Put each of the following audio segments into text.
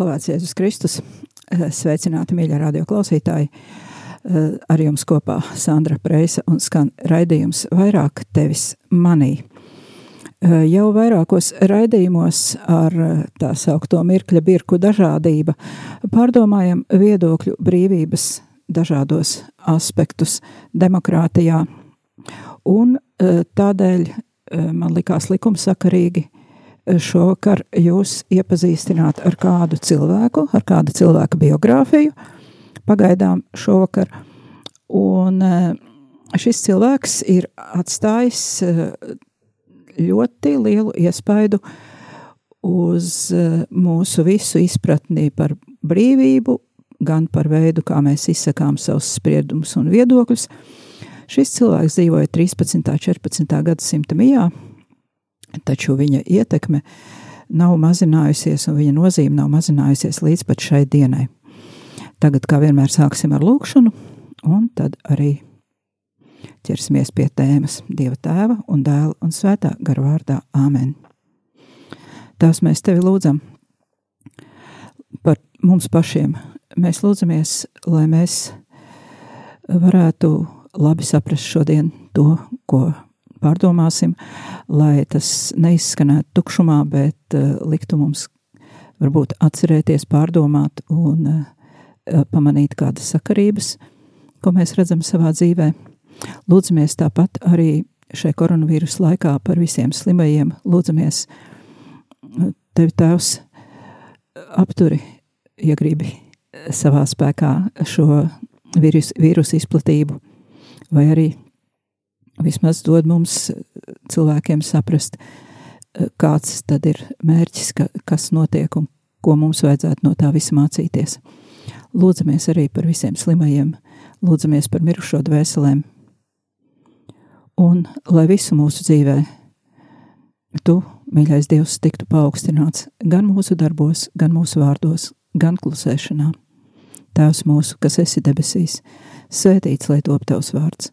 slavēts Jēzus Kristus, Eh, sveicināti mīļie radio klausītāji. Eh, Ar jums kopā Sandra Preisa un skan raidījums vairāk tevis manī. Eh, Jau vairākos raidījumos ar tā saukto mirkļa birku dažādība pārdomājam viedokļu brīvības dažādos aspektus demokrātijā. Un tādēļ man likās likumsakarīgi eh, šovakar jūs iepazīstināt ar kādu cilvēku, ar kādu cilvēka biogrāfiju. Pagaidām šovakar. Un eh, šis cilvēks ir atstājis eh, ļoti lielu iespaidu uz eh, mūsu visu izpratni par brīvību, gan par veidu, kā mēs izsakām savus spriedumus un viedokļus. Šis cilvēks dzīvoja 13. un 14. gadsimta mijā, taču viņa ietekme nav mazinājusies, un viņa nozīme nav mazinājusies līdz pat šai dienai. Tagad, kā vienmēr, sāksim ar lūkšanu, un tad arī ķersimies pie tēmas Dieva tēva un dēla un svētā gara vārdā Āmen. Tās mēs tevi lūdzam par mums pašiem. Mēs lūdzamies, lai mēs varētu labi saprast šodien to, ko pārdomāsim, lai tas neizskanētu tukšumā, bet uh, liktu mums varbūt atcerēties, pārdomāt un uh, pamanīt kādas sakarības, ko mēs redzam savā dzīvē. Lūdzamies tāpat arī šai koronavīrus laikā par visiem slimajiem. Lūdzamies, tevi tēvs apturi, ja gribi savā spēkā šo vīrusu, vīrusu izplatību, vai arī vismaz dod mums cilvēkiem saprast, kāds tad ir mērķis, ka, kas notiek un ko mums vajadzētu no tā visa mācīties. Lūdzamies arī par visiem slimajiem, lūdzamies par mirušo dvēselēm, un lai visu mūsu dzīvē tu, mīļais Dievs, tiktu paaugstināts gan mūsu darbos, gan mūsu vārdos, gan klusēšanā. Tēvs mūsu, kas esi debesīs, svētīts lai top tavs vārds,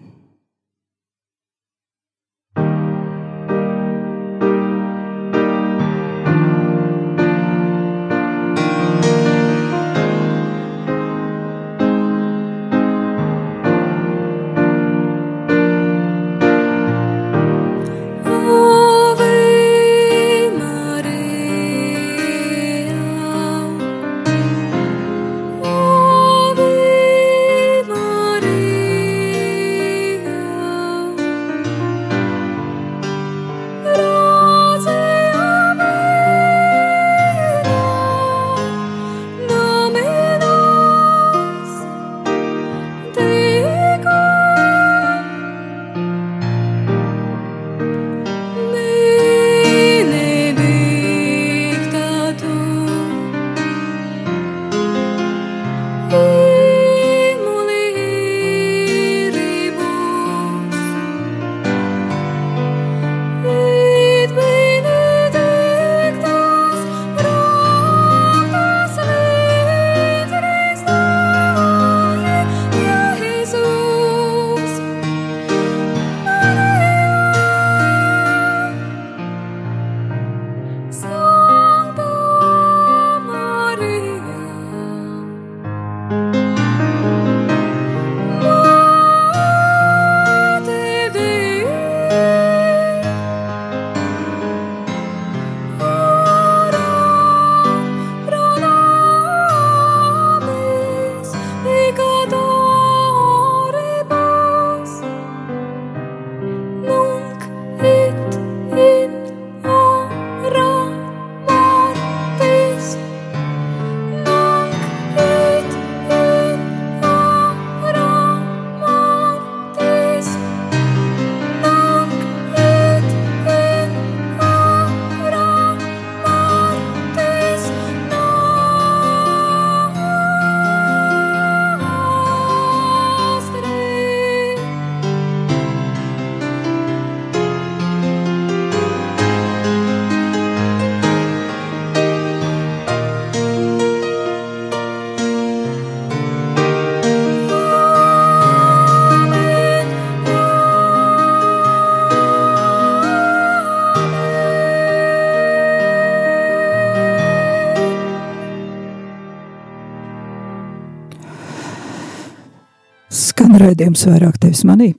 Raidījums vairāk tevis manī,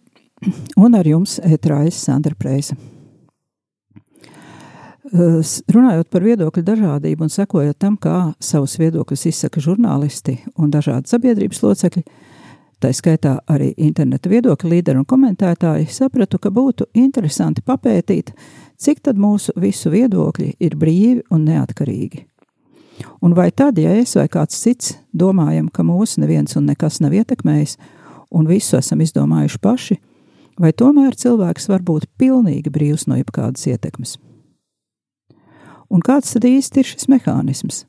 un ar jums ētrājas Sandra Preisa. Runājot par viedokļu dažādību un sekojot tam, kā savus viedokļus izsaka žurnālisti un dažādi sabiedrības locekļi, tā skaitā arī interneta viedokļu līderi un komentētāji, sapratu, ka būtu interesanti papētīt, cik tad mūsu visu viedokļi ir brīvi un neatkarīgi. Un vai tad, ja es vai kāds cits domājam, ka mūsu neviens un nekas nav ietekmējis, un visu esam izdomājuši paši, vai tomēr cilvēks var būt pilnīgi brīvs no jebkādas ietekmes? Un kāds tad īsti ir šis mehānisms?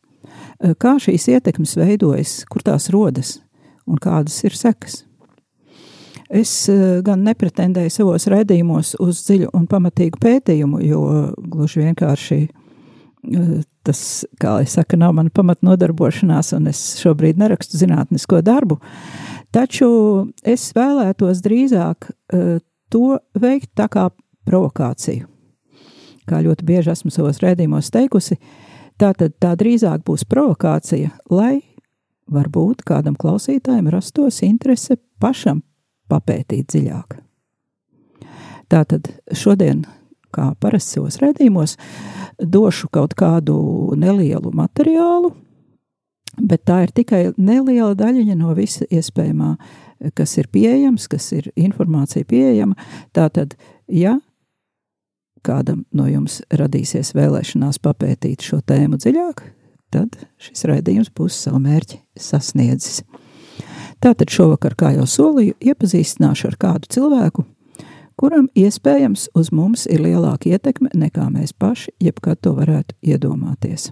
Kā šīs ietekmes veidojas, kur tās rodas un kādas ir sekas? Es gan nepretendēju savos raidījumos uz dziļu un pamatīgu pētījumu, jo gluži vienkārši tas, kā jau saka, nav mana pamatnodarbošanās, un es šobrīd nerakstu zinātnisko darbu. Taču es vēlētos drīzāk uh, to veikt tā kā provokāciju. Kā ļoti bieži esmu savos rēdījumos teikusi, tā tad tā drīzāk būs provokācija, lai varbūt kādam klausītājam rastos interese pašam papētīt dziļāk. Tātad šodien, kā parasti savos redzījumos, došu kaut kādu nelielu materiālu, Bet tā ir tikai neliela daļiņa no visa iespējamā, kas ir pieejams, kas ir informācija pieejama. Tātad, ja kādam no jums radīsies vēlēšanās papētīt šo tēmu dziļāk, tad šis raidījums būs savu mērķi sasniedzis. Tātad šovakar, kā jau solīju, iepazīstināšu ar kādu cilvēku, kuram iespējams uz mums ir lielāka ietekme nekā mēs paši jebkad to varētu iedomāties.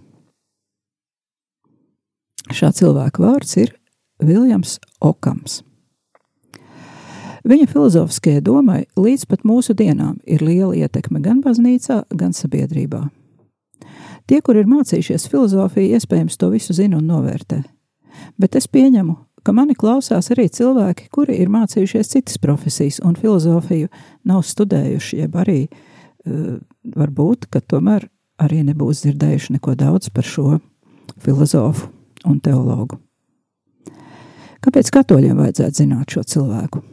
Šā cilvēka vārds ir Viljams Okams. Viņa filozofiskajai domai līdz pat mūsu dienām ir liela ietekme gan baznīcā, gan sabiedrībā. Tie, kur ir mācījušies filozofiju, iespējams to visu zina un novērtē. Bet es pieņemu, ka mani klausās arī cilvēki, kuri ir mācījušies citas profesijas un filozofiju nav studējuši, jeb arī uh, varbūt, ka tomēr arī nebūs dzirdējuši neko daudz par šo filozofu un teologu. Kāpēc katoļiem vajadzētu zināt šo cilvēku?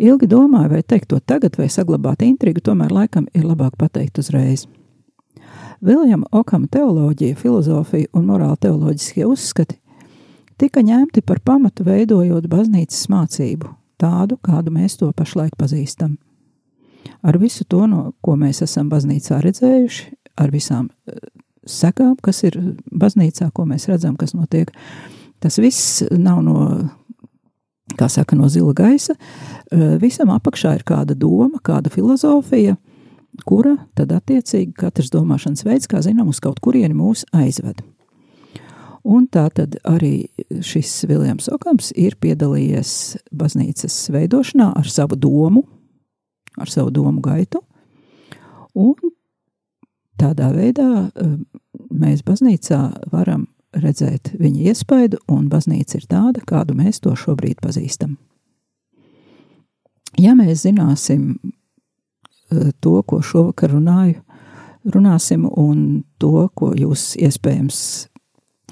Ilgi domāju, vai teikt to tagad, vai saglabāt intrigu, tomēr laikam ir labāk pateikt uzreiz. Viljama Okama teoloģija, filozofija un morāla teoloģiskie uzskati tika ņemti par pamatu veidojot baznīcas mācību, tādu, kādu mēs to pašlaik pazīstam. Ar visu to, no, ko mēs esam baznīcā redzējuši, ar visām sekām, kas ir baznīcā, ko mēs redzam, kas notiek. Tas viss nav no, kā saka, no zila gaisa. Visam apakšā ir kāda doma, kāda filozofija, kura tad attiecīgi katrs domāšanas veids, kā zinām, uz kaut kurieni mūs aizved. Un tā tad arī šis Viljams Okams ir piedalījies baznīcas veidošanā ar savu domu, ar savu domu gaitu, un Tādā veidā um, mēs baznīcā varam redzēt viņa iespaidu, un baznīca ir tāda, kādu mēs to šobrīd pazīstam. Ja mēs zināsim uh, to, ko šovakar runāju, runāsim, un to, ko jūs iespējams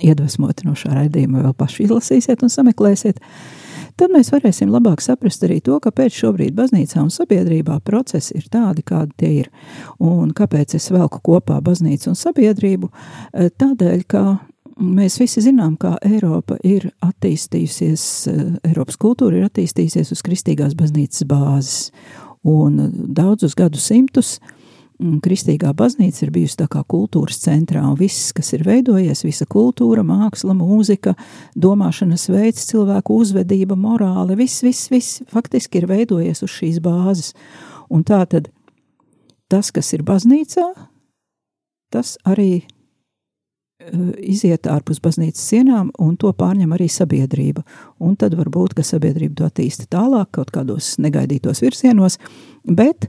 iedvesmoti no šā raidījuma, vēl paši izlasīsiet un sameklēsiet, uh, Tad mēs varēsim labāk saprast arī to, kāpēc šobrīd baznīcā un sabiedrībā procesi ir tādi, kādi tie ir. Un kāpēc es velku kopā baznīcu un sabiedrību? Eh, tādēļ, ka mēs visi zinām, kā Eiropa ir attīstījusies, eh, Eiropas kultūra ir attīstījusies uz kristīgās baznīcas bāzes. Un daudzus gadu simtus uh, Kristīgā baznīca ir bijusi tā kā kultūras centrā, un viss, kas ir veidojies, visa kultūra, māksla, mūzika, domāšanas veids, cilvēku uzvedība, morāle, viss, viss, viss faktiski ir veidojies uz šīs bāzes. Un tā tad tas, kas ir baznīcā, tas arī uh, iziet ārpus baznīcas sienām, un to pārņem arī sabiedrība. Un tad varbūt, ka sabiedrība to attīsta tālāk, kaut kādos negaidītos virzienos, bet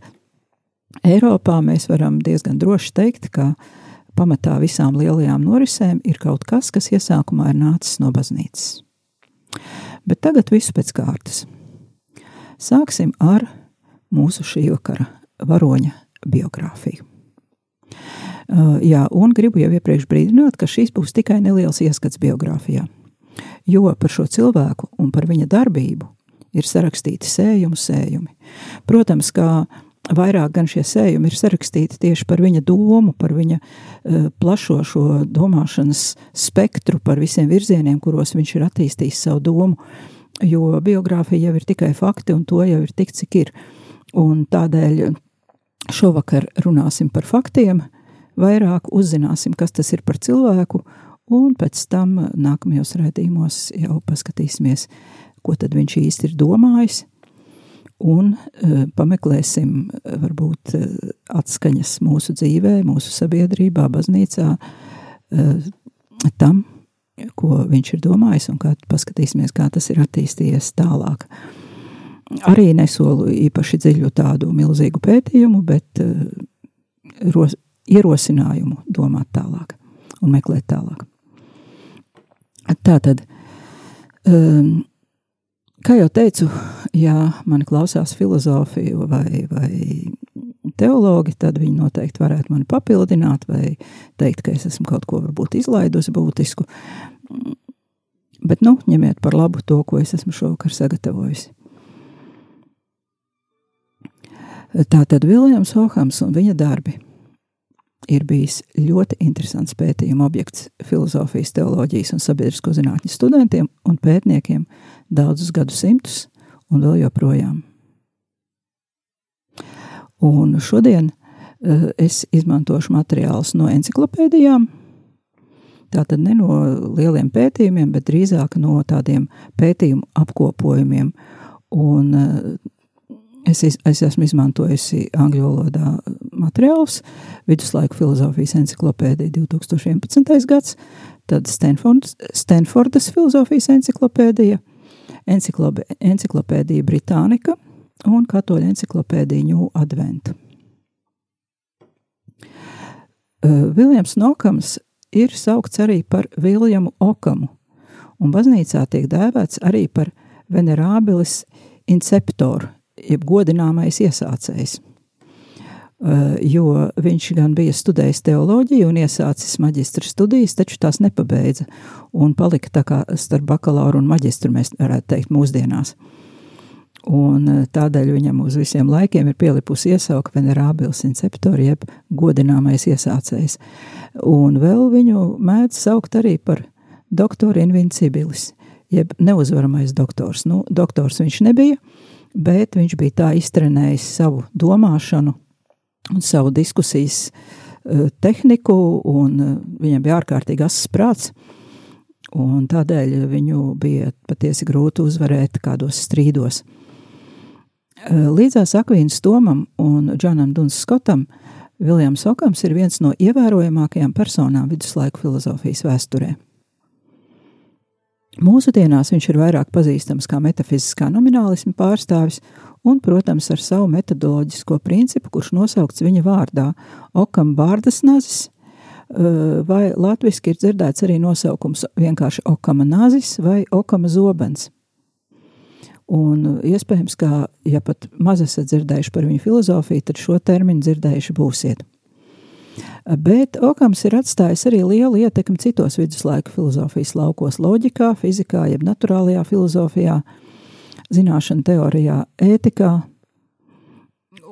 Eiropā mēs varam diezgan droši teikt, ka pamatā visām lielajām norisēm ir kaut kas, kas iesākumā ir nācis no baznīcas. Bet tagad visu pēc kārtas. Sāksim ar mūsu šī vakara varoņa biogrāfiju. Uh, jā, un gribu jau iepriekš brīdināt, ka šīs būs tikai neliels ieskats biogrāfijā. jo par šo cilvēku un par viņa darbību ir sarakstīti sējumi, sējumi. Protams, kā vairāk gan šie sējumi ir sarakstīti tieši par viņa domu, par viņa uh, plašo šo domāšanas spektru, par visiem virzieniem, kuros viņš ir attīstījis savu domu, jo biogrāfija jau ir tikai fakti un to jau ir tik, cik ir. Un tādēļ šovakar runāsim par faktiem, vairāk uzzināsim, kas tas ir par cilvēku, un pēc tam nākamajos raidījumos jau paskatīsimies, ko tad viņš īsti ir domājis, un uh, pameklēsim varbūt uh, atskaņas mūsu dzīvē, mūsu sabiedrībā, baznīcā tam, ko viņš ir domājis, un kā paskatīsimies, kā tas ir attīstījies tālāk. Arī nesolu īpaši dziļu tādu milzīgu pētījumu, bet ros, ierosinājumu domāt tālāk un meklēt tālāk. Tā tad, um, kā jau teicu, ja mani klausās filozofiju vai, vai teologi, tad viņi noteikti varētu mani papildināt vai teikt, ka es esmu kaut ko varbūt izlaidusi būtisku. Bet, nu, ņemiet par labu to, ko es esmu šovakar sagatavojusi. Tā tad Viljams Ohams un viņa darbi ir bijis ļoti interesants pētījuma objekts filozofijas, teoloģijas un sabiedrisko zinātņu studentiem un pētniekiem daudzus gadsimtus un vēl joprojām. Un šodien uh, es izmantošu materiālus no enciklopēdijām, tātad ne no lieliem pētījumiem, bet drīzāk no tādiem pētījumu apkopojumiem. Un uh, Es, es esmu izmantojusi angļu valodā materiālus, viduslaiku filozofijas enciklopēdija 2011. gads, tad Stanfordas, Stanfordas filozofijas enciklopēdija, enciklopēdija Britānika un katoļa enciklopēdija New Advent. Uh, Viljams Nokams ir saukts arī par Viljamu Okamu, un baznīcā tiek dēvēts arī par venerābilis inceptoru, jeb godināmais iesācējs. Uh, jo viņš gan bija studējis teoloģiju un iesācis maģistra studijas, taču tās nepabeidza un palika tā kā starp bakalauru un maģistru, mēs varētu teikt, mūsdienās. Un uh, tādēļ viņam uz visiem laikiem ir pielipusi iesauka venerābils inceptori, jeb godināmais iesācējs. Un vēl viņu mēdz saukt arī par doktoru invincibilis, jeb neuzvaramais doktors. Nu, doktors viņš nebija, bet viņš bija tā iztrenējis savu domāšanu un savu diskusijas uh, tehniku, un uh, viņam bija ārkārtīgi asas prāts, un tādēļ viņu bija patiesi grūti uzvarēt kādos strīdos. Uh, līdzās Akvīnas Tomam un Džanam Duns Skotam Viljams Okams ir viens no ievērojamākajām personām viduslaiku filozofijas vēsturē. Mūsdienās viņš ir vairāk pazīstams kā metafiziskā nominālisma pārstāvis un, protams, ar savu metodoloģisko principu, kurš nosaukts viņa vārdā - Okam vārdas nazis, vai latviski ir dzirdēts arī nosaukums vienkārši Okama nazis vai Okama zobens. Un iespējams, ka, ja pat maz esat dzirdējuši par viņu filozofiju, tad šo terminu dzirdējuši būsiet. Bet Okams ir atstājis arī lielu ietekmi citos viduslaiku filozofijas laukos - loģikā, fizikā, jeb naturālajā filozofijā, zināšanu teorijā, ētikā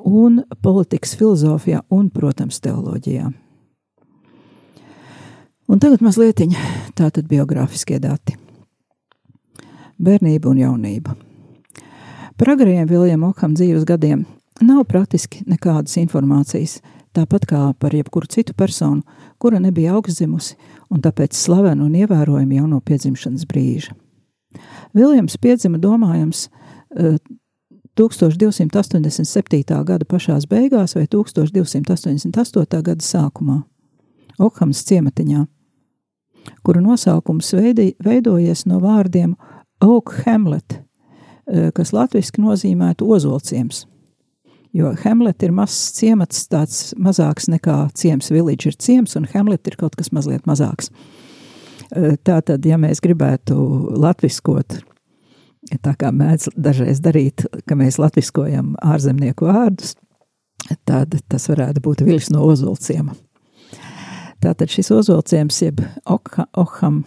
un politikas filozofijā un, protams, teoloģijā. Un tagad mazliet tātad biogrāfiskie dati. Bērnība un jaunība. Par agrajiem Viljama Okam dzīves gadiem nav praktiski nekādas informācijas – tāpat kā par jebkuru citu personu, kura nebija augstzimusi un tāpēc slavena un ievērojama jau no piedzimšanas brīža. Viljams piedzima domājams 1287. Eh, gada pašās beigās vai 1288. gada sākumā, Okhams ciematiņā, kura nosaukums veidi, veidojies no vārdiem Oak Hamlet, eh, kas latviski nozīmētu ozolciems. Jo Hamlet ir mazs ciemats, tāds mazāks nekā ciems, village ir ciems, un Hamlet ir kaut kas mazliet mazāks. Tā tad, ja mēs gribētu latviskot, tā kā mēdz dažreiz darīt, ka mēs latviskojam ārzemnieku vārdus, tad tas varētu būt viļs no ozolciema. Tātad šis ozolciems, jeb Okham,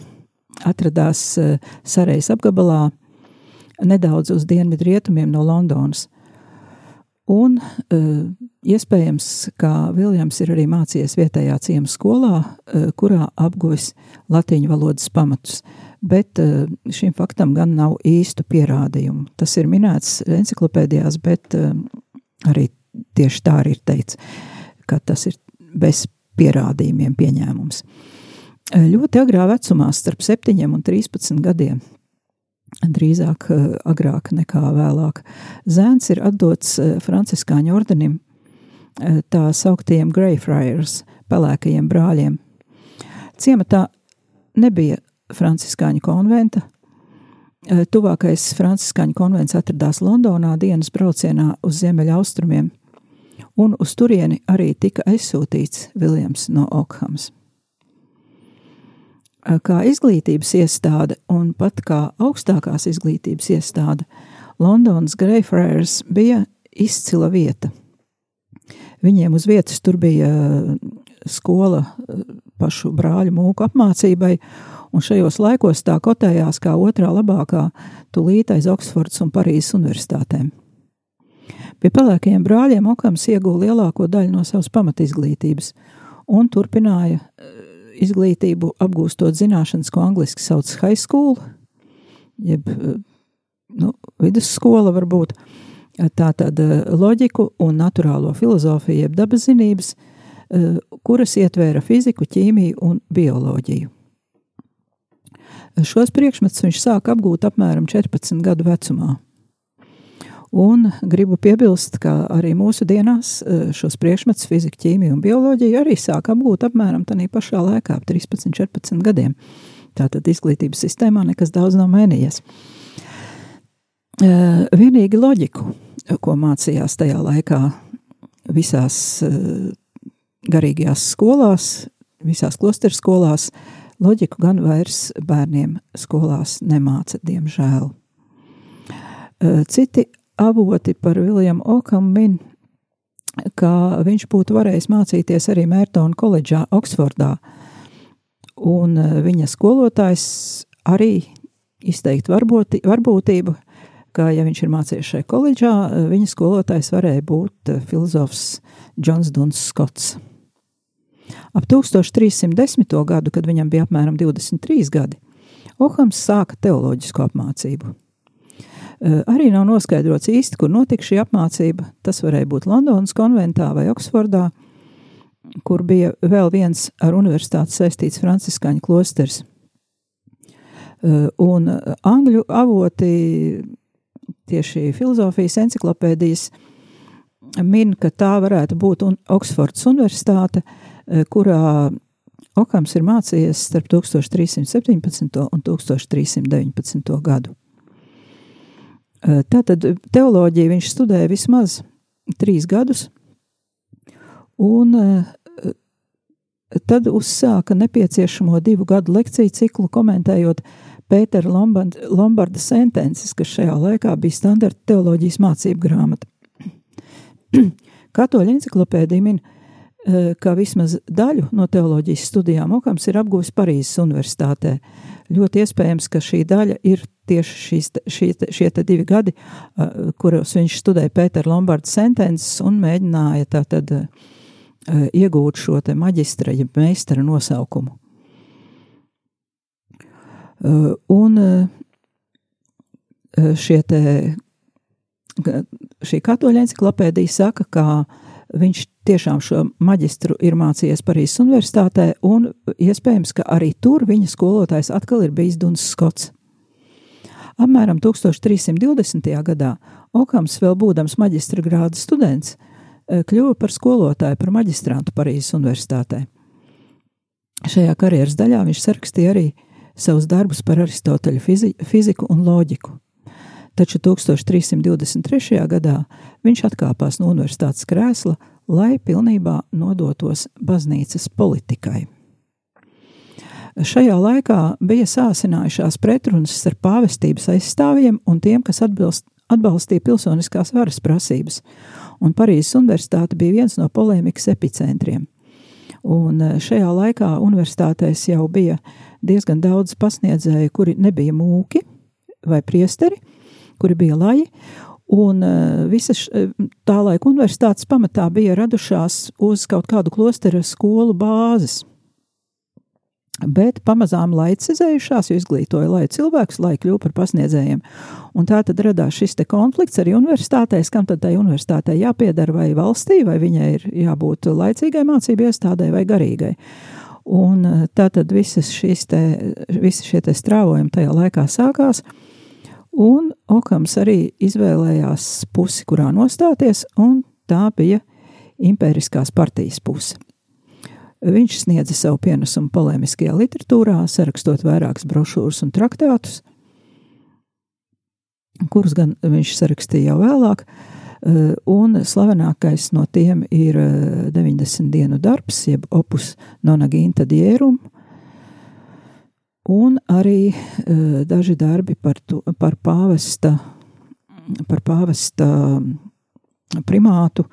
atradās uh, Sarejas apgabalā nedaudz uz dienvidu rietumiem no Londonas. Un uh, iespējams, ka Viljams ir arī mācījies vietējā ciemu skolā, uh, kurā apguvis latīņu valodas pamatus. Bet uh, šim faktam gan nav īstu pierādījumu. Tas ir minēts enciklopēdijās, bet arī tieši tā arī ir teikts, ka tas ir bez pierādījumiem pieņēmums. Ļoti agrā vecumā, starp 7 un 13 gadiem, drīzāk eh, agrāk nekā vēlāk. Zēns ir atdots eh, Franciskāņu ordenim, eh, tā sauktiem Greyfriars, pelēkajiem brāļiem. Ciematā nebija Franciskāņu konventa. Tuvākais Franciskāņu konvents atradās Londonā dienas braucienā uz ziemeļa austrumiem, un uz turieni arī tika aizsūtīts Viljams no Okhams. Kā izglītības iestāde un pat kā augstākās izglītības iestāde, Londonas Greyfriars bija izcila vieta. Viņiem uz vietas tur bija skola pašu brāļu mūku apmācībai, un šajos laikos tā kotējās kā otrā labākā tūlīt aiz Oksfordas un Parīzes universitātēm. Pie pelēkajiem brāļiem Okams ieguva lielāko daļu no savas pamatizglītības un turpināja izglītību apgūstot zināšanas, ko angliski sauc high school, jeb nu, vidusskola varbūt, tā tad loģiku un naturālo filozofiju, jeb dabas zinības, kuras ietvēra fiziku, ķīmiju un bioloģiju. Šos priekšmetus viņš sāka apgūt apmēram 14 gadu vecumā. Un gribu piebilst, ka arī mūsu dienās e, šos priekšmetus, fizika, ķīmija un bioloģija arī sāk apgūt apmēram tādā pašā laikā, ap 13, 14 gadiem. Tātad izglītības sistēmā nekas daudz nav mainījies. E, vienīgi loģiku, ko mācījās tajā laikā visās e, garīgajās skolās, visās klosteru skolās, loģiku gan vairs bērniem skolās nemāca, diemžēl. Citi avoti par Viljamu Okamu ka viņš būtu varējis mācīties arī Mērtona koledžā Oksfordā, un e, viņa skolotājs arī izteikt varbūti, varbūtību, ka, ja viņš ir mācījies šajā koledžā, e, viņa skolotājs varēja būt e, filozofs Džons Duns Skots. Ap 1310. gadu, kad viņam bija apmēram 23 gadi, Ohams sāka teoloģisku apmācību. Eh, arī nav noskaidrots īsti, kur notika šī apmācība. Tas varēja būt Londonas konventā vai Oksfordā, kur bija vēl viens ar universitāti saistīts franciskāņu klosters. Eh, un angļu avoti, tieši filozofijas enciklopēdijas, min, ka tā varētu būt un Oksfordas universitāte, eh, kurā Okams ir mācījies starp 1317 un 1319 gadu. Tātad teoloģiju viņš studēja vismaz trīs gadus, un tad uzsāka nepieciešamo divu gadu lekciju ciklu, komentējot Pētera Lombarda, sentences, kas šajā laikā bija standarta teoloģijas mācību grāmata. Katoļa enciklopēdija min, ka vismaz daļu no teoloģijas studijām Okams ir apguvis Parīzes universitātē. Ļoti iespējams, ka šī daļa ir tieši šīs, šī, šie divi gadi, kuros viņš studēja Pētera Lombarda sentences un mēģināja tātad iegūt šo te maģistra, ja meistara nosaukumu. Un šie te, šī katoļa enciklopēdija saka, ka viņš tiešām šo maģistru ir mācījies Parīzes universitātē, un iespējams, ka arī tur viņa skolotājs atkal ir bijis Duns Skots. Apmēram 1320. gadā Okams, vēl būdams maģistra grāda students, eh, kļuva par skolotāju, par maģistrantu Parīzes universitātē. Šajā karjeras daļā viņš sarakstīja arī savus darbus par Aristoteļa fizi fiziku un loģiku. Taču 1323. gadā viņš atkāpās no universitātes krēsla, lai pilnībā nodotos baznīcas politikai. Šajā laikā bija sāsinājušās pretrunas starp pāvestības aizstāvjiem un tiem, kas atbilst, atbalstīja pilsoniskās varas prasības, un Parīzes universitāte bija viens no polēmikas epicentriem. Un e, šajā laikā universitātēs jau bija diezgan daudz pasniedzēju, kuri nebija mūki vai priesteri, kuri bija laji, un uh, visas tā laika universitātes pamatā bija radušās uz kaut kādu klostera skolu bāzes. Bet pamazām laicizējušās, jo izglītoja lai cilvēkus, lai kļuvu par pasniedzējiem. Un tā tad radās šis konflikts arī universitātēs, kam tad tai universitātei jāpiedara vai valstī, vai viņai ir jābūt laicīgai mācību iestādē vai garīgai. Un eh, tā tad visas šīs te, visi šie strāvojumi tajā laikā sākās, un Okams arī izvēlējās pusi, kurā nostāties, un tā bija impēriskās partijas puse. Viņš sniedza savu pienesumu polēmiskajā literatūrā, sarakstot vairākas brošūras un traktātus, kurus gan viņš sarakstīja jau vēlāk, eh, un slavenākais no tiem ir 90 eh, dienu darbs, jeb opus nonaginta dierum, un arī eh, daži darbi par, to, par pāvesta, par pāvesta primātu,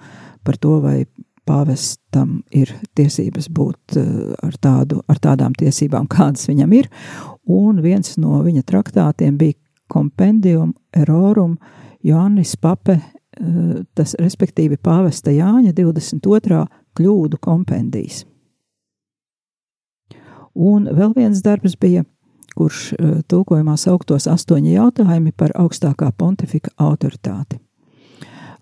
par to, vai pāvestam ir tiesības būt eh, ar, tādu, ar tādām tiesībām, kādas viņam ir. Un viens no viņa traktātiem bija Compendium Erorum Joannis Pape, eh, tas respektīvi pāvesta Jāņa 22. kļūdu kompendijs. Un vēl viens darbs bija, kurš eh, tulkojumā sauktos astoņi jautājumi par augstākā pontifika autoritāti.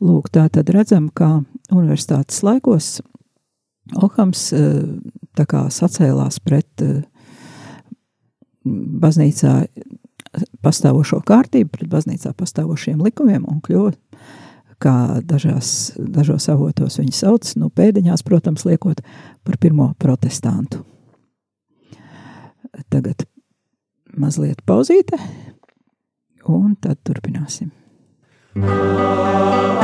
Lūk, tā tad redzam, ka universitātes laikos Okams eh, tā kā sacēlās pret eh, baznīcā pastāvošo kārtību, pret baznīcā pastāvošiem likumiem un kļuva, kā dažās, dažos avotos viņi sauc, nu pēdiņās, protams, liekot par pirmo protestantu. Tagad mazliet pauzīte, un tad turpināsim. Skan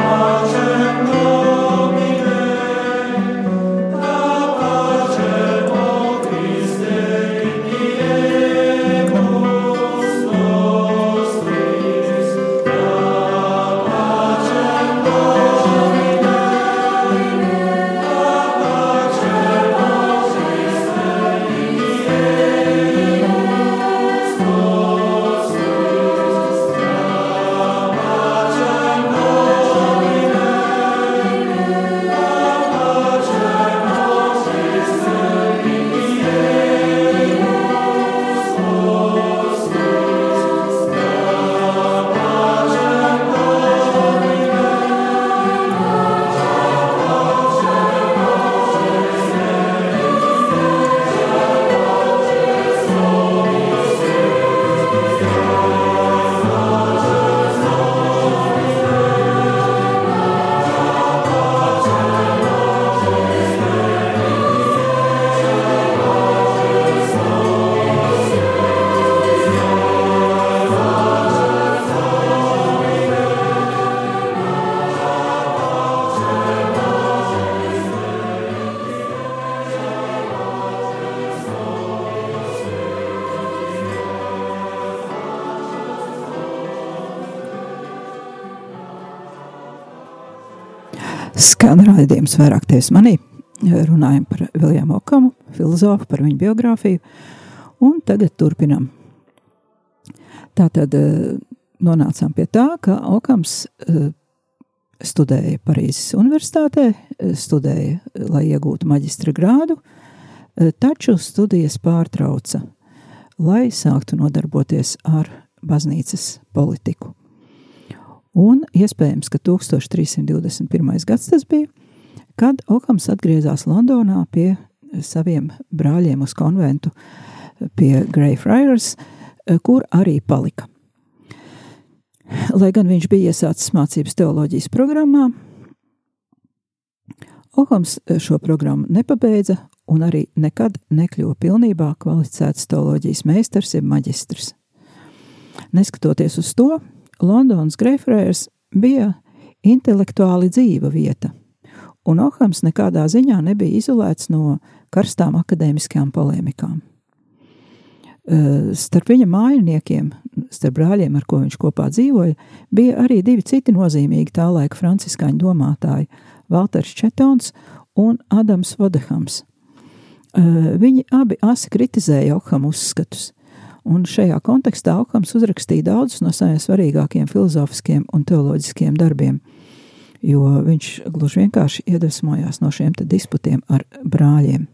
raidījums vairāk tevis manī. Runājam par Viljamu Okamu, filozofu, par viņa biogrāfiju. Un tagad turpinam. Tātad eh, nonācām pie tā, ka Okams eh, studēja Parīzes universitātē, eh, studēja, lai iegūtu maģistra grādu, taču studijas pārtrauca, lai sāktu nodarboties ar baznīcas politiku. Un iespējams, ka 1321. gads tas bija, kad Okams atgriezās Londonā pie saviem brāļiem uz konventu pie Greyfriars, kur arī palika. Lai gan viņš bija iesācis mācības teoloģijas programmā, Okams šo programmu nepabeidza un arī nekad nekļuva pilnībā kvalificēts teoloģijas meistars, jeb maģistrs. Neskatoties uz to, Londonas Greifrērs bija intelektuāli dzīva vieta, un Ohams nekādā ziņā nebija izolēts no karstām akadēmiskajām polēmikām. Starp viņa mājiniekiem, starp brāļiem, ar ko viņš kopā dzīvoja, bija arī divi citi nozīmīgi tā laika franciskāņu domātāji - Valters Četons un Adams Vodehams. Viņi abi asi kritizēja Okham uzskatus, un šajā kontekstā Okhams uzrakstīja daudzus no saviem svarīgākiem filozofiskiem un teoloģiskiem darbiem, jo viņš gluži vienkārši iedvesmojās no šiem disputiem ar brāļiem.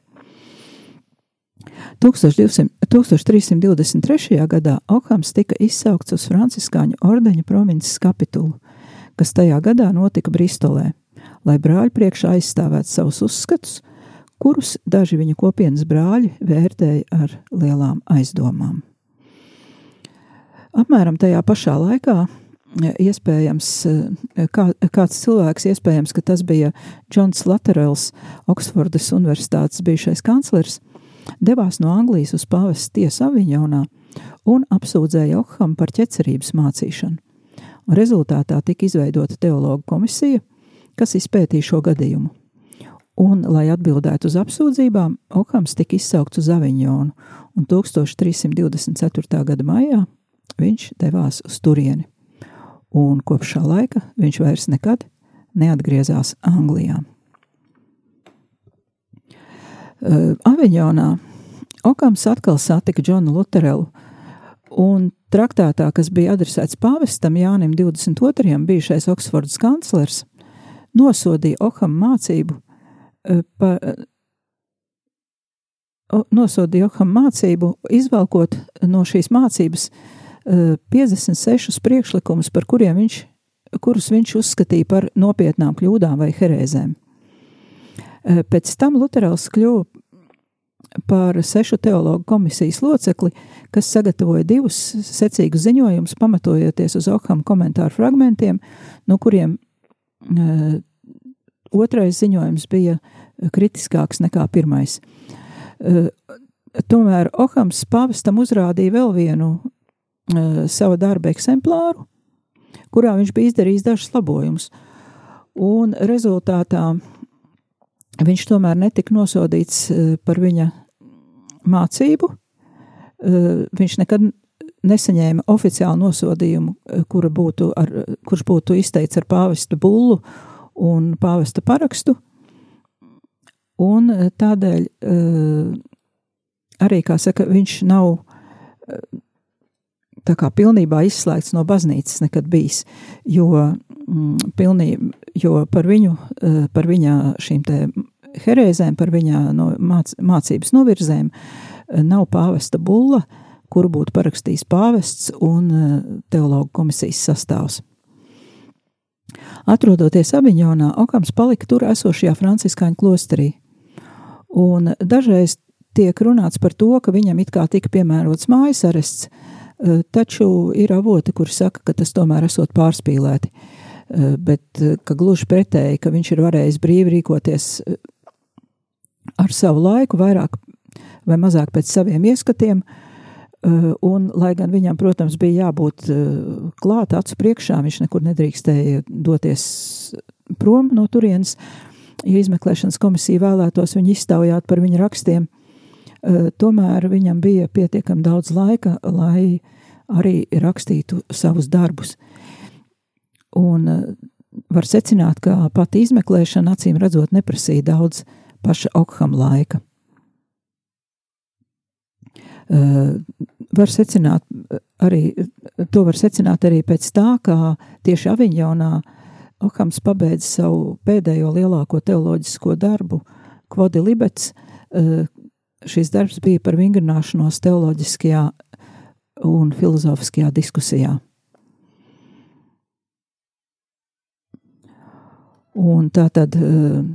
1200, 1323. gadā Okhams tika izsaukts uz Franciskāņu ordeņa provinces kapitulu, kas tajā gadā notika Bristolē, lai brāļi priekšā aizstāvētu savus uzskatus, kurus daži viņa kopienas brāļi vērtēja ar lielām aizdomām. Apmēram tajā pašā laikā iespējams, kā, kāds cilvēks, iespējams, ka tas bija Džons Laterels, Oksfordas Universitātes bijušais kanclers, devās no Anglijas uz pāvests tiesu Aviņonā un apsūdzēja Okham par ķecerības mācīšanu. Rezultātā tika izveidota teologa komisija, kas izpētīja šo gadījumu. Un, lai atbildētu uz apsūdzībām, Okhams tika izsaukts uz Aviņonu, un 1324. gada maijā viņš devās uz turieni. Un kopš šā laika viņš vairs nekad neatgriezās Anglijā. Aviņonā Okams atkal satika Džonu Luterelu, un traktātā, kas bija adresēts pāvestam Jānim 22. bijušais Oksfordas kanclers, nosodīja Okam mācību par nosodīja Okam mācību, izvelkot no šīs mācības 56 priekšlikumus, par kuriem viņš, kurus viņš uzskatīja par nopietnām kļūdām vai herēzēm. Eh, pēc tam Luterāls kļuva par sešu teologu komisijas locekli, kas sagatavoja divus secīgus ziņojumus, pamatojoties uz Okham komentāru fragmentiem, no kuriem uh, otrais ziņojums bija kritiskāks nekā pirmais. Uh, tomēr Ohams pāvestam uzrādīja vēl vienu uh, savu darbu eksemplāru, kurā viņš bija izdarījis dažus labojumus. Un rezultātā viņš tomēr netika nosodīts eh, par viņa mācību. Eh, viņš nekad nesaņēma oficiālu nosodījumu, eh, būtu ar, kurš būtu izteikts ar pāvesta bullu un pāvesta parakstu. Un tādēļ arī, kā saka, viņš nav tā kā pilnībā izslēgts no baznīcas nekad bijis, jo, mm, pilnī, jo par viņu, par viņa šīm te herēzēm, par viņa no māc, mācības novirzēm, eh, nav pāvesta bulla, kuru būtu parakstījis pāvests un eh, teologu komisijas sastāvs. Atrodoties Aviņonā, Okams palika tur esošajā franciskāņu klosterī, un dažreiz tiek runāts par to, ka viņam it kā tika piemērots mājas arests, eh, taču ir avoti, kuri saka, ka tas tomēr esot pārspīlēti, bet ka gluži pretēji, ka viņš ir varējis brīvi rīkoties ar savu laiku, vairāk vai mazāk pēc saviem ieskatiem. Un, lai gan viņam, protams, bija jābūt klāt acu priekšā, viņš nekur nedrīkstēja doties prom no turienes. Ja izmeklēšanas komisija vēlētos viņu iztaujāt par viņa rakstiem, tomēr viņam bija pietiekami daudz laika, lai arī rakstītu savus darbus. Un var secināt, ka pati izmeklēšana acīm redzot neprasīja daudz paša Okham laika. Uh, var secināt arī, to var secināt arī pēc tā, kā tieši Aviņonā Okhams pabeidz savu pēdējo lielāko teoloģisko darbu, Kvodi Libets. Šis darbs bija par vingrināšanos teoloģiskajā un filozofiskajā diskusijā. Un tā tad uh,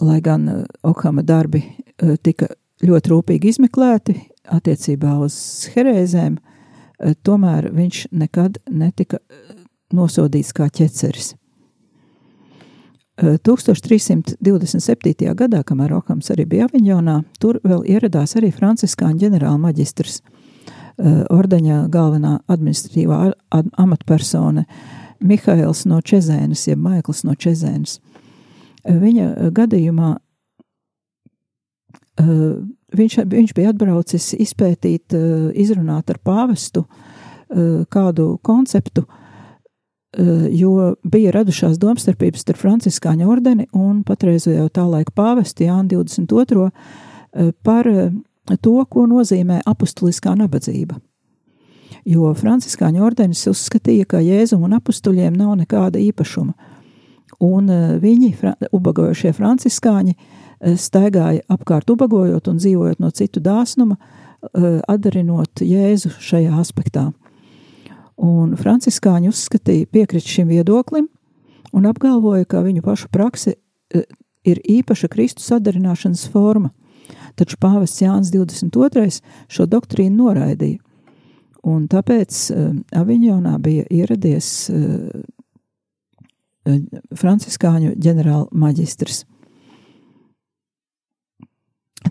lai gan eh, Okhama darbi eh, tika ļoti rūpīgi izmeklēti attiecībā uz herēzēm, eh, tomēr viņš nekad netika nosodīts kā ķeceris. 1327. gadā, kamēr Okams arī bija Aviņonā, tur vēl ieradās arī franciskāņu ģenerāla maģistrs, ordeņa galvenā administratīvā amatpersone Mihails no Čezēnas, jeb Maikls no Čezēnas. Viņa eh, gadījumā eh, viņš, viņš bija atbraucis izpētīt, eh, izrunāt ar pāvestu kādu konceptu, jo bija radušās domstarpības starp Franciskāņu ordeni un patreizējo tā laika pāvesti Jānu 22. par to, ko nozīmē apustuliskā nabadzība. Jo Franciskāņu ordenis uzskatīja, ka Jēzum un apustuļiem nav nekāda īpašuma, un viņi, ubagojušie franciskāņi, staigāja apkārt ubagojot un dzīvojot no citu dāsnuma, atdarinot Jēzu šajā aspektā. Un franciskāņi uzskatīja piekrist šim viedoklim un apgalvoja, ka viņu pašu prakse ir īpaša Kristus sadarināšanas forma, taču pāvests Jānis 22. šo doktrīnu noraidīja. Un tāpēc uh, Aviņonā bija ieradies uh, franciskāņu ģenerāla maģistrs.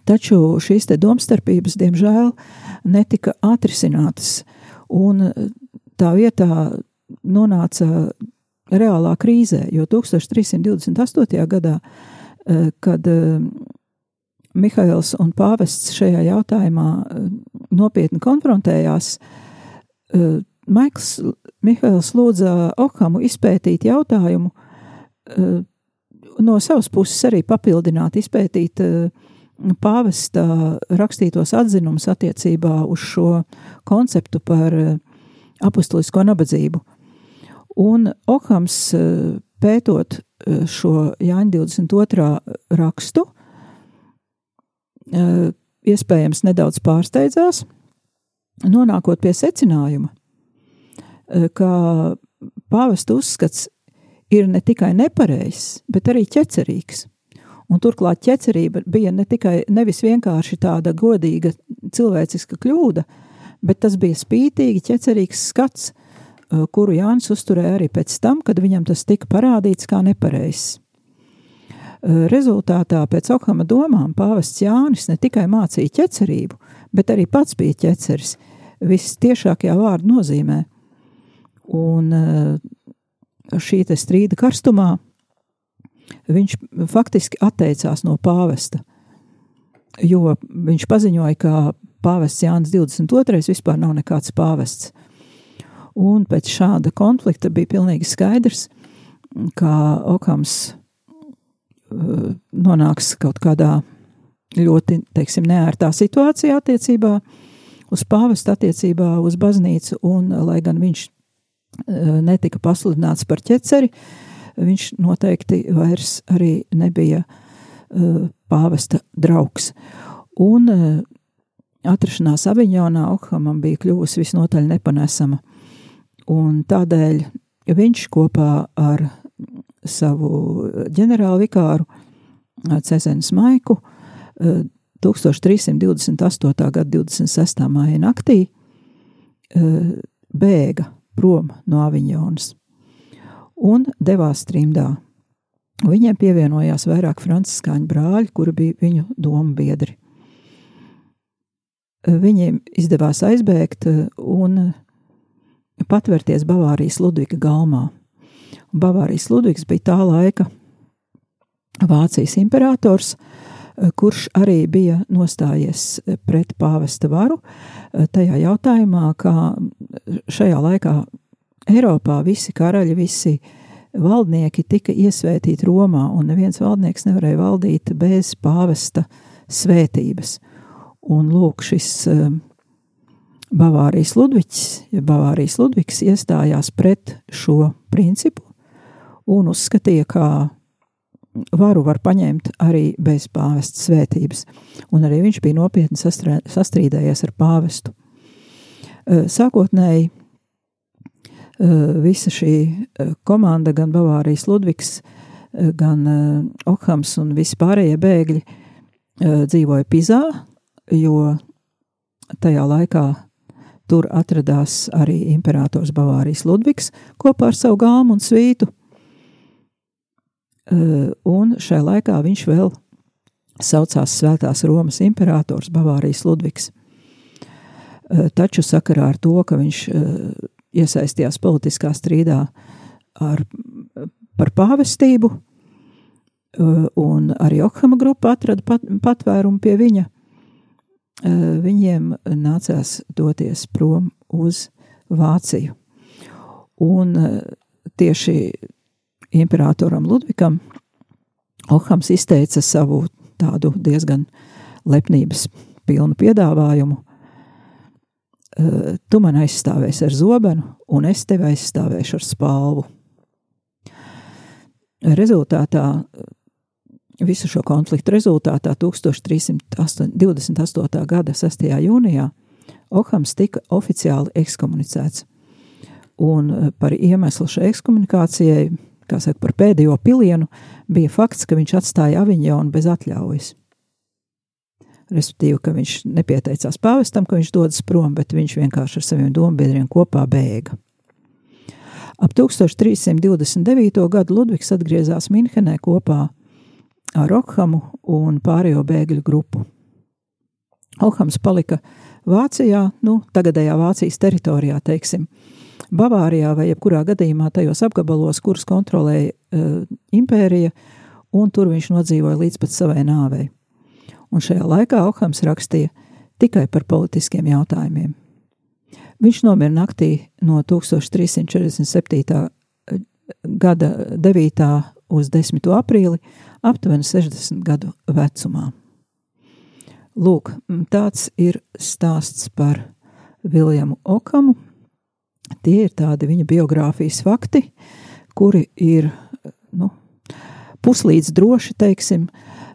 Taču šīs domstarpības, diemžēl, netika atrisinātas, un tā vietā nonāca reālā krīzē, jo 1328. gadā, kad Mihails un Pāvests šajā jautājumā nopietni konfrontējās, Maikls Mihails lūdza Okhamu izpētīt jautājumu, no savas puses arī papildināt, izpētīt pāvesta rakstītos atzinumus attiecībā uz šo konceptu par apustulisko nabadzību. Un Okhams pētot šo Jāņa 22. rakstu, iespējams nedaudz pārsteidzās, nonākot pie secinājuma, ka pāvesta uzskats ir ne tikai nepareizs, bet arī ķecerīgs. Un turklāt ķecerība bija ne tikai nevis vienkārši tāda godīga cilvēciska kļūda, bet tas bija spītīgi ķecerīgs skats, kuru Jānis uzturēja arī pēc tam, kad viņam tas tika parādīts kā nepareizs. Rezultātā pēc Okhama domām pāvests Jānis ne tikai mācīja ķecerību, bet arī pats bija ķeceris, viss tiešākajā vārda nozīmē. Un šī te strīda karstumā viņš faktiski atteicās no pāvesta, jo viņš paziņoja, ka pāvests Jānis 22. vispār nav nekāds pāvests. Un pēc šāda konflikta bija pilnīgi skaidrs, ka Okams nonāks kaut kādā ļoti, teiksim, neērtā situācijā attiecībā uz pāvestu, attiecībā uz baznīcu, un lai gan viņš netika pasludināts par ķeceri, viņš noteikti vairs arī nebija pāvesta draugs. Un atrašanās Aviņonā Okhamam bija kļuvusi visnotaļ nepanesama, un tādēļ viņš kopā ar savu ģenerālu vikāru Cezenes Maiku 1328. gada 26. māja naktī bēga prom no Aviņonas un devās trimdā. Viņiem pievienojās vairāk franciskāņu brāļi, kuri bija viņu domu biedri. Viņiem izdevās aizbēgt un patvērties Bavārijas Ludvika galmā. Bavārijas Ludvigs bija tā laika Vācijas imperators, kurš arī bija nostājies pret pāvesta varu tajā jautājumā, ka šajā laikā Eiropā visi karaļi, visi valdnieki tika iesvētīti Romā, un neviens valdnieks nevarēja valdīt bez pāvesta svētības. Un lūk, šis Bavārijas Ludvigs, ja Bavārijas Ludvigs iestājās pret šo principu un uzskatīja, ka varu var paņemt arī bez pāvesta svētības, un arī viņš bija nopietni sastrīdējies ar pāvestu. Sākotnēji visa šī komanda, gan Bavārijas Ludvigs, gan Okhams un visi pārējie bēgļi dzīvoja Pizā, jo tajā laikā tur atradās arī imperators Bavārijas Ludvigs kopā ar savu galmu un svītu – un šajā laikā viņš vēl saucās Svētās Romas imperators Bavārijas Ludvigs. Taču sakarā ar to, ka viņš iesaistījās politiskā strīdā ar, par pāvestību, un arī Okhama grupa atrada pat, patvērumu pie viņa, viņiem nācās doties prom uz Vāciju. Un tieši imperatoram Ludvikam, Ohams izteica savu tādu diezgan lepnības pilnu piedāvājumu. Tu man aizstāvēsi ar zobenu, un es tevi aizstāvēšu ar spalvu. Rezultātā, visu šo konfliktu rezultātā 1328. gada 6. jūnijā Okhams tika oficiāli ekskomunicēts. Un par iemeslu šai ekskomunikācijai, kā saka, par pēdējo pilienu, bija fakts, ka viņš atstāja Aviņonu bez atļaujas. Respektīvi, ka viņš nepieteicās pāvestam, ka viņš dodas prom, bet viņš vienkārši ar saviem dombiedriem kopā bēga. Ap 1329. gadu Ludvigs atgriezās Minhenē kopā ar Okhamu un pārējo bēgļu grupu. Okhams palika Vācijā, nu, tagadējā Vācijas teritorijā, teiksim, Bavārijā vai jebkurā gadījumā tajos apgabalos, kurus kontrolēja uh, impērija, un tur viņš nodzīvoja līdz pat savai nāvei un šajā laikā Okhams rakstīja tikai par politiskiem jautājumiem. Viņš nomira naktī no 1347. gada 9. Uz 10. aprīli, aptuveni 60 gadu vecumā. Lūk, tāds ir stāsts par Viljamu Okamu. Tie ir tādi viņa biogrāfijas fakti, kuri ir nu, puslīdz droši, teiksim,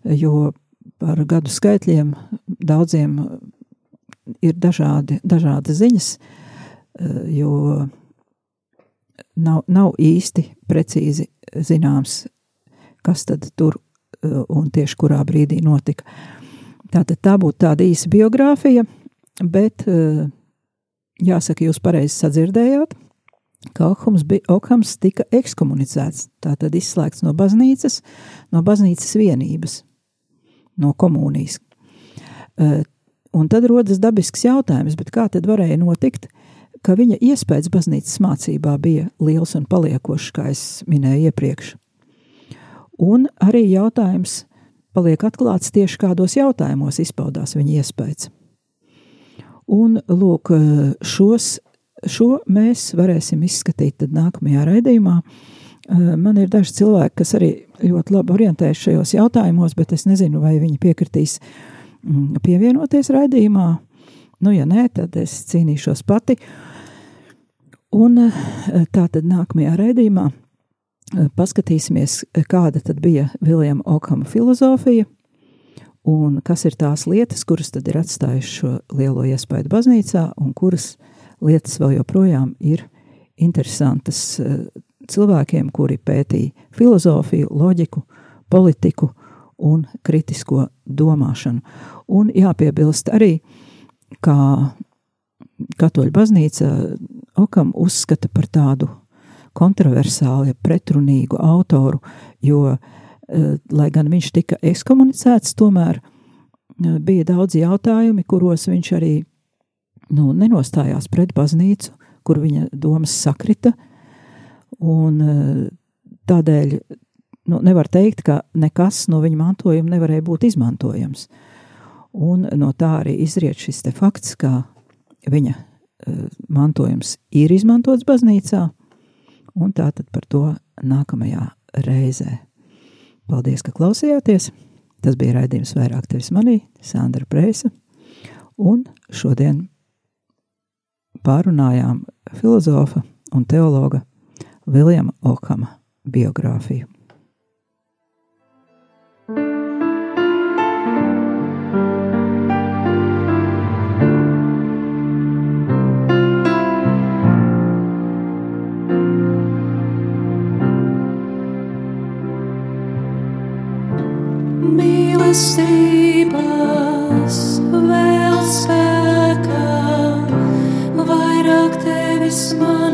jo par gadu skaitļiem daudziem ir dažādi, dažādi ziņas, jo nav, nav īsti precīzi zināms, kas tad tur eh, un tieši kurā brīdī notika. Tātad tā būtu tāda īsa biogrāfija, bet eh, jāsaka, jūs pareizi sadzirdējāt, ka Okhams, bija, Okhams tika ekskomunicēts, tātad izslēgts no baznīcas, no baznīcas vienības no komunijas. Uh, un tad rodas dabisks jautājums, kā tad varēja notikt, ka viņa iespējas baznīcas mācībā bija liels un paliekošs, kā es minēju iepriekš. Un arī jautājums paliek atklāts tieši kādos jautājumos izpaudās viņa iespējas. Un lūk, šos, šo mēs varēsim izskatīt tad nākamajā raidījumā. Man ir daži cilvēki, kas arī ļoti labi orientējas šajos jautājumos, bet es nezinu, vai viņi piekritīs mm, pievienoties raidījumā. Nu, ja nē, tad es cīnīšos pati. Un eh, tā tad nākamajā raidījumā eh, paskatīsimies, kāda tad bija Viljama Okama filozofija un kas ir tās lietas, kuras tad ir atstājušas šo lielo iespaidu baznīcā un kuras lietas vēl joprojām ir interesantas eh, cilvēkiem, kuri pētīja filozofiju, loģiku, politiku un kritisko domāšanu. Un jāpiebilst arī, ka Katoļu baznīca Okam uzskata par tādu kontroversālu, pretrunīgu autoru, jo, eh, lai gan viņš tika ekskomunicēts, tomēr eh, bija daudz jautājumi, kuros viņš arī nu, nenostājās pret baznīcu, kur viņa domas sakrita, Un eh, tādēļ nu, nevar teikt, ka nekas no viņa mantojuma nevarēja būt izmantojams. Un no tā arī izriet šis fakts, ka viņa mantojums ir izmantots baznīcā, un tā tad par to nākamajā reizē. Paldies, ka klausījāties! Tas bija raidījums vairāk tevis manī, Sandra Preisa, un šodien pārunājām filozofa un teologa Viljama Okama biogrāfiju. Mīlestības vēl spēkā, vairāk tevis man.